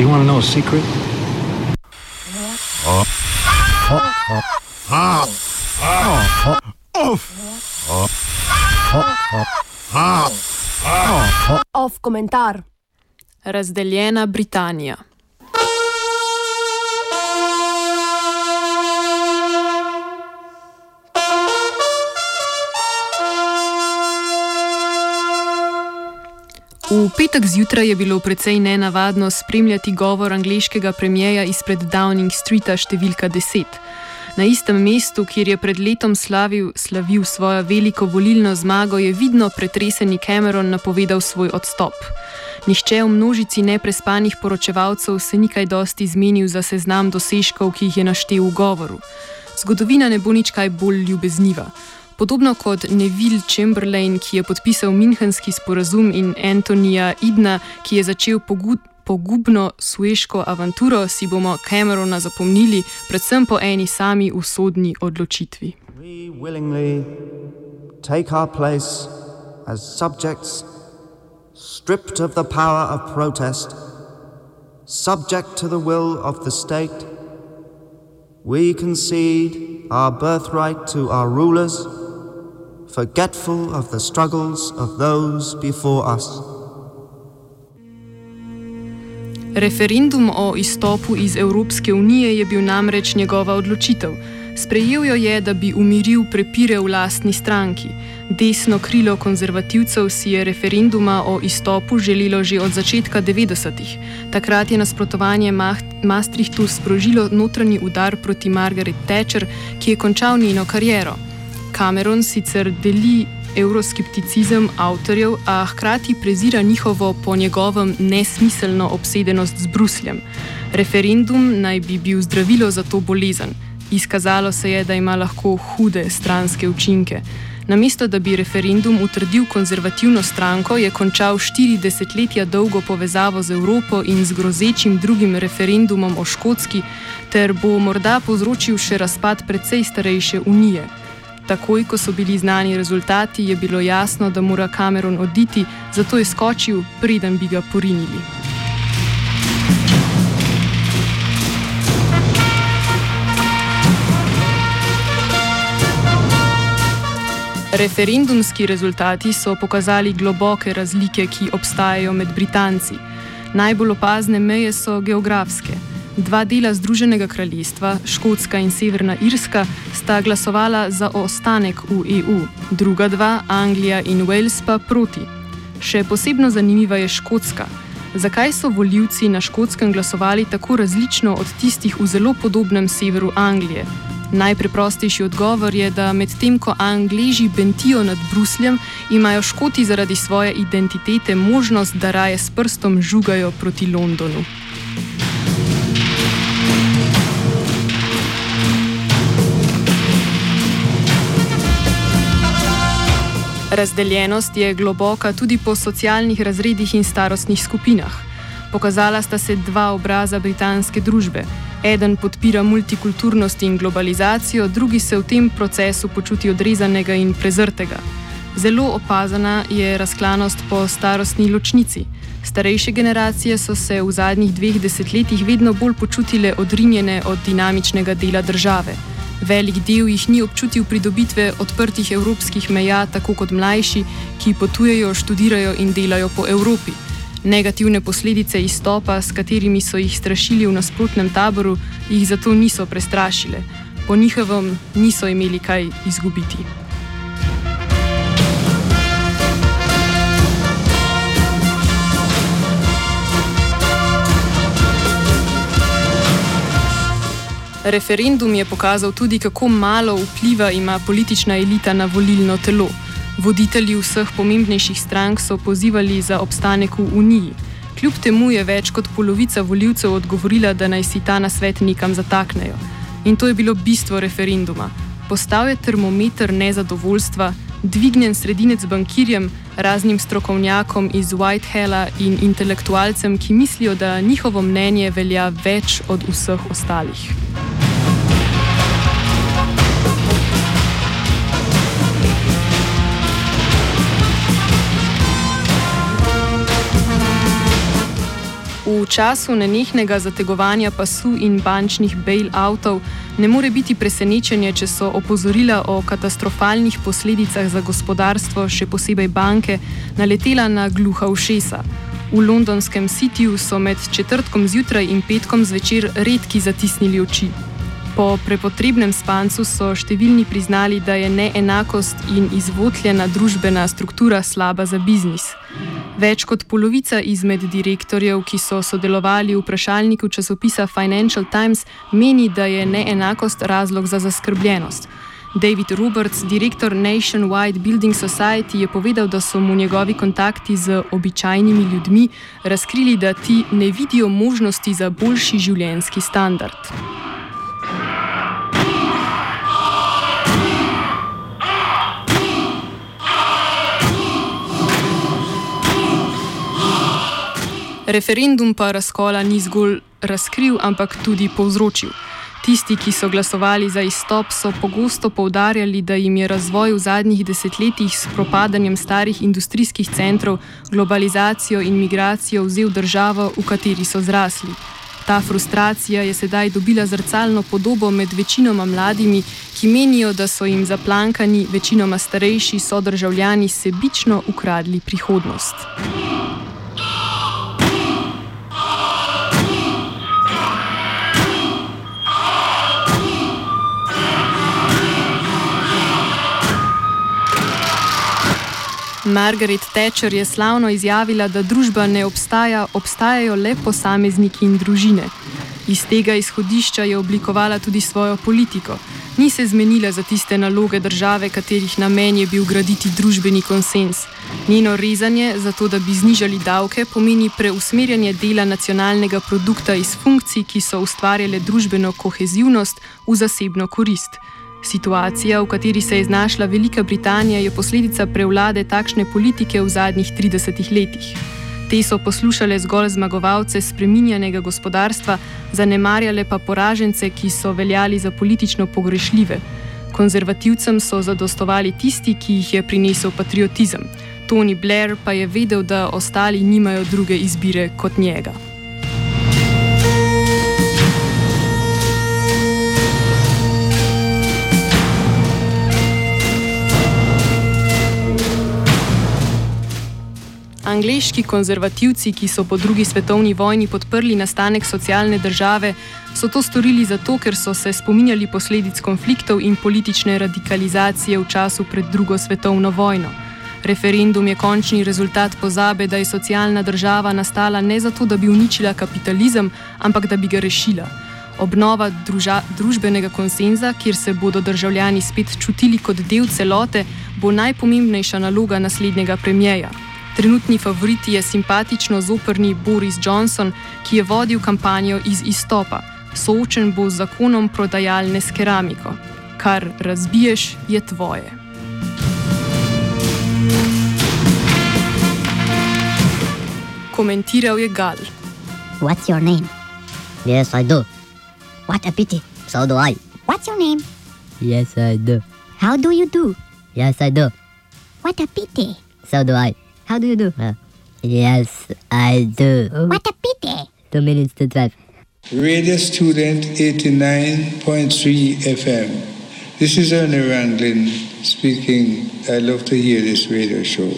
Do you want to know a secret? Off komentar. Razdeljena Britanija. V petek zjutraj je bilo precej nenavadno spremljati govor angliškega premijeja izpred Downing Streeta številka 10. Na istem mestu, kjer je pred letom slavil, slavil svojo veliko volilno zmago, je vidno pretreseni Cameron napovedal svoj odstop. Nihče v množici neprespanih poročevalcev se ni kaj dosti zmenil za seznam dosežkov, ki jih je naštel v govoru. Zgodovina ne bo nič kaj bolj ljubezniva. Podobno kot Neville Chamberlain, ki je podpisal Münchenski sporazum, in Antonija Idna, ki je začel pogubno sueško avanturo, si bomo Camerona zapomnili predvsem po eni sami usodni odločitvi. Stripped of the power of protest, subject to the will of the state, we concede our birthright to our rulers forgetful of the struggles of those before us. Referendum o izstopu iz Evropske unije je bil namreč njegova odločitev. Sprejel jo je, da bi umiril prepire v lastni stranki. Desno krilo konzervativcev si je referenduma o izstopu želelo že od začetka 90-ih. Takrat je nasprotovanje Maastrichtu sprožilo notranji udar proti Margaret Thatcher, ki je končal njeno kariero. Cameron sicer deli euroskepticizem avtorjev, a hkrati prezira njihovo po njegovem nesmiselno obsedenost z Brusljem. Referendum naj bi bil zdravilo za to bolezen. Izkazalo se je, da ima lahko hude stranske učinke. Namesto da bi referendum utrdil konzervativno stranko, je končal štiri desetletja dolgo povezavo z Evropo in z grozečim drugim referendumom o Škotski, ter bo morda povzročil še razpad precej starejše unije. Takoj, ko so bili znani rezultati, je bilo jasno, da mora Cameron oditi, zato je skočil, preden bi ga porinili. Referendumski rezultati so pokazali globoke razlike, ki obstajajo med Britanci. Najbolj opazne meje so geografske. Dva dela Združenega kraljestva, Škotska in Severna Irska, sta glasovala za ostanek v EU, druga dva, Anglija in Wales, pa proti. Še posebno zanimiva je Škotska. Zakaj so voljivci na Škotskem glasovali tako različno od tistih v zelo podobnem severu Anglije? Najpreprostejši odgovor je, da medtem ko Angliji bentijo nad Brusljem, imajo Škoti zaradi svoje identitete možnost, da raje s prstom žugajo proti Londonu. Razdeljenost je globoka tudi po socialnih razredih in starostnih skupinah. Pokazala sta se dva obraza britanske družbe. Eden podpira multikulturnost in globalizacijo, drugi se v tem procesu počuti odrezanega in prezrtega. Zelo opazana je razklanost po starostni ločnici. Starejše generacije so se v zadnjih dveh desetletjih vedno bolj počutile odrinjene od dinamičnega dela države. Velik del jih ni občutil pridobitve odprtih evropskih meja, tako kot mlajši, ki potujejo, študirajo in delajo po Evropi. Negativne posledice izstopa, s katerimi so jih strašili v nasprotnem taboru, jih zato niso prestrašile. Po njihovem niso imeli kaj izgubiti. Referendum je pokazal tudi, kako malo vpliva ima politična elita na volilno telo. Voditelji vseh pomembnejših strank so pozivali za obstanek v Uniji. Kljub temu je več kot polovica voljivcev odgovorila, da naj si ta na svet nekam zataknejo. In to je bilo bistvo referenduma. Postal je termometer nezadovoljstva, dvignjen sredinec bankirjem, raznim strokovnjakom iz Whitehalla in intelektualcem, ki mislijo, da njihovo mnenje velja več od vseh ostalih. V času nenehnega zategovanja pasu in bančnih bail-outov ne more biti presenečenje, če so opozorila o katastrofalnih posledicah za gospodarstvo, še posebej banke, naletela na gluha ušesa. V londonskem Cityju so med četrtkom zjutraj in petkom zvečer redki zatisnili oči. Po prepotrebnem spancu so številni priznali, da je neenakost in izvotljena družbena struktura slaba za biznis. Več kot polovica izmed direktorjev, ki so sodelovali v vprašalniku časopisa Financial Times, meni, da je neenakost razlog za zaskrbljenost. David Roberts, direktor Nationwide Building Society, je povedal, da so mu njegovi kontakti z običajnimi ljudmi razkrili, da ti ne vidijo možnosti za boljši življenjski standard. Referendum pa razkola ni zgolj razkril, ampak tudi povzročil. Tisti, ki so glasovali za izstop, so pogosto povdarjali, da jim je razvoj v zadnjih desetletjih s propadanjem starih industrijskih centrov, globalizacijo in migracijo vzel državo, v kateri so zrasli. Ta frustracija je sedaj dobila zrcalno podobo med večinoma mladimi, ki menijo, da so jim zaplankani, večinoma starejši sodržavljani sebično ukradli prihodnost. Margaret Thatcher je slavno izjavila, da družba ne obstaja, obstajajo le posamezniki in družine. Iz tega izhodišča je oblikovala tudi svojo politiko. Ni se zmenila za tiste naloge države, katerih namen je bil graditi družbeni konsens. Njeno rezanje, zato da bi znižali davke, pomeni preusmerjanje dela nacionalnega produkta iz funkcij, ki so ustvarjale družbeno kohezivnost, v zasebno korist. Situacija, v kateri se je znašla Velika Britanija, je posledica prevlade takšne politike v zadnjih 30 letih. Te so poslušale zgolj zmagovalce spreminjanega gospodarstva, zanemarjale pa poražence, ki so veljali za politično pogrešljive. Konzervativcem so zadostovali tisti, ki jih je prinesel patriotizem. Tony Blair pa je vedel, da ostali nimajo druge izbire kot njega. Angliški konzervativci, ki so po drugi svetovni vojni podprli nastanek socialne države, so to storili zato, ker so se spominjali posledic konfliktov in politične radikalizacije v času pred drugo svetovno vojno. Referendum je končni rezultat pozabe, da je socialna država nastala ne zato, da bi uničila kapitalizem, ampak da bi ga rešila. Obnova druža, družbenega konsenza, kjer se bodo državljani spet čutili kot del celote, bo najpomembnejša naloga naslednjega premijeja. Trenutni favorit je simpatično zoprni Boris Johnson, ki je vodil kampanjo iz izstopa. Soočen bo z zakonom prodajalne s keramiko. Kar razbiješ, je tvoje. Komentiral je Gal. What's your name? Yes, I do. What a pity. So do I. What's your name? Yes, I do. How do you do? Yes, I do. What a pity. So do I. How do you do? Uh, yes, I do. What a pity. Two minutes to drive. Radio Student 89.3 FM. This is Ernie Randlin speaking. I love to hear this radio show.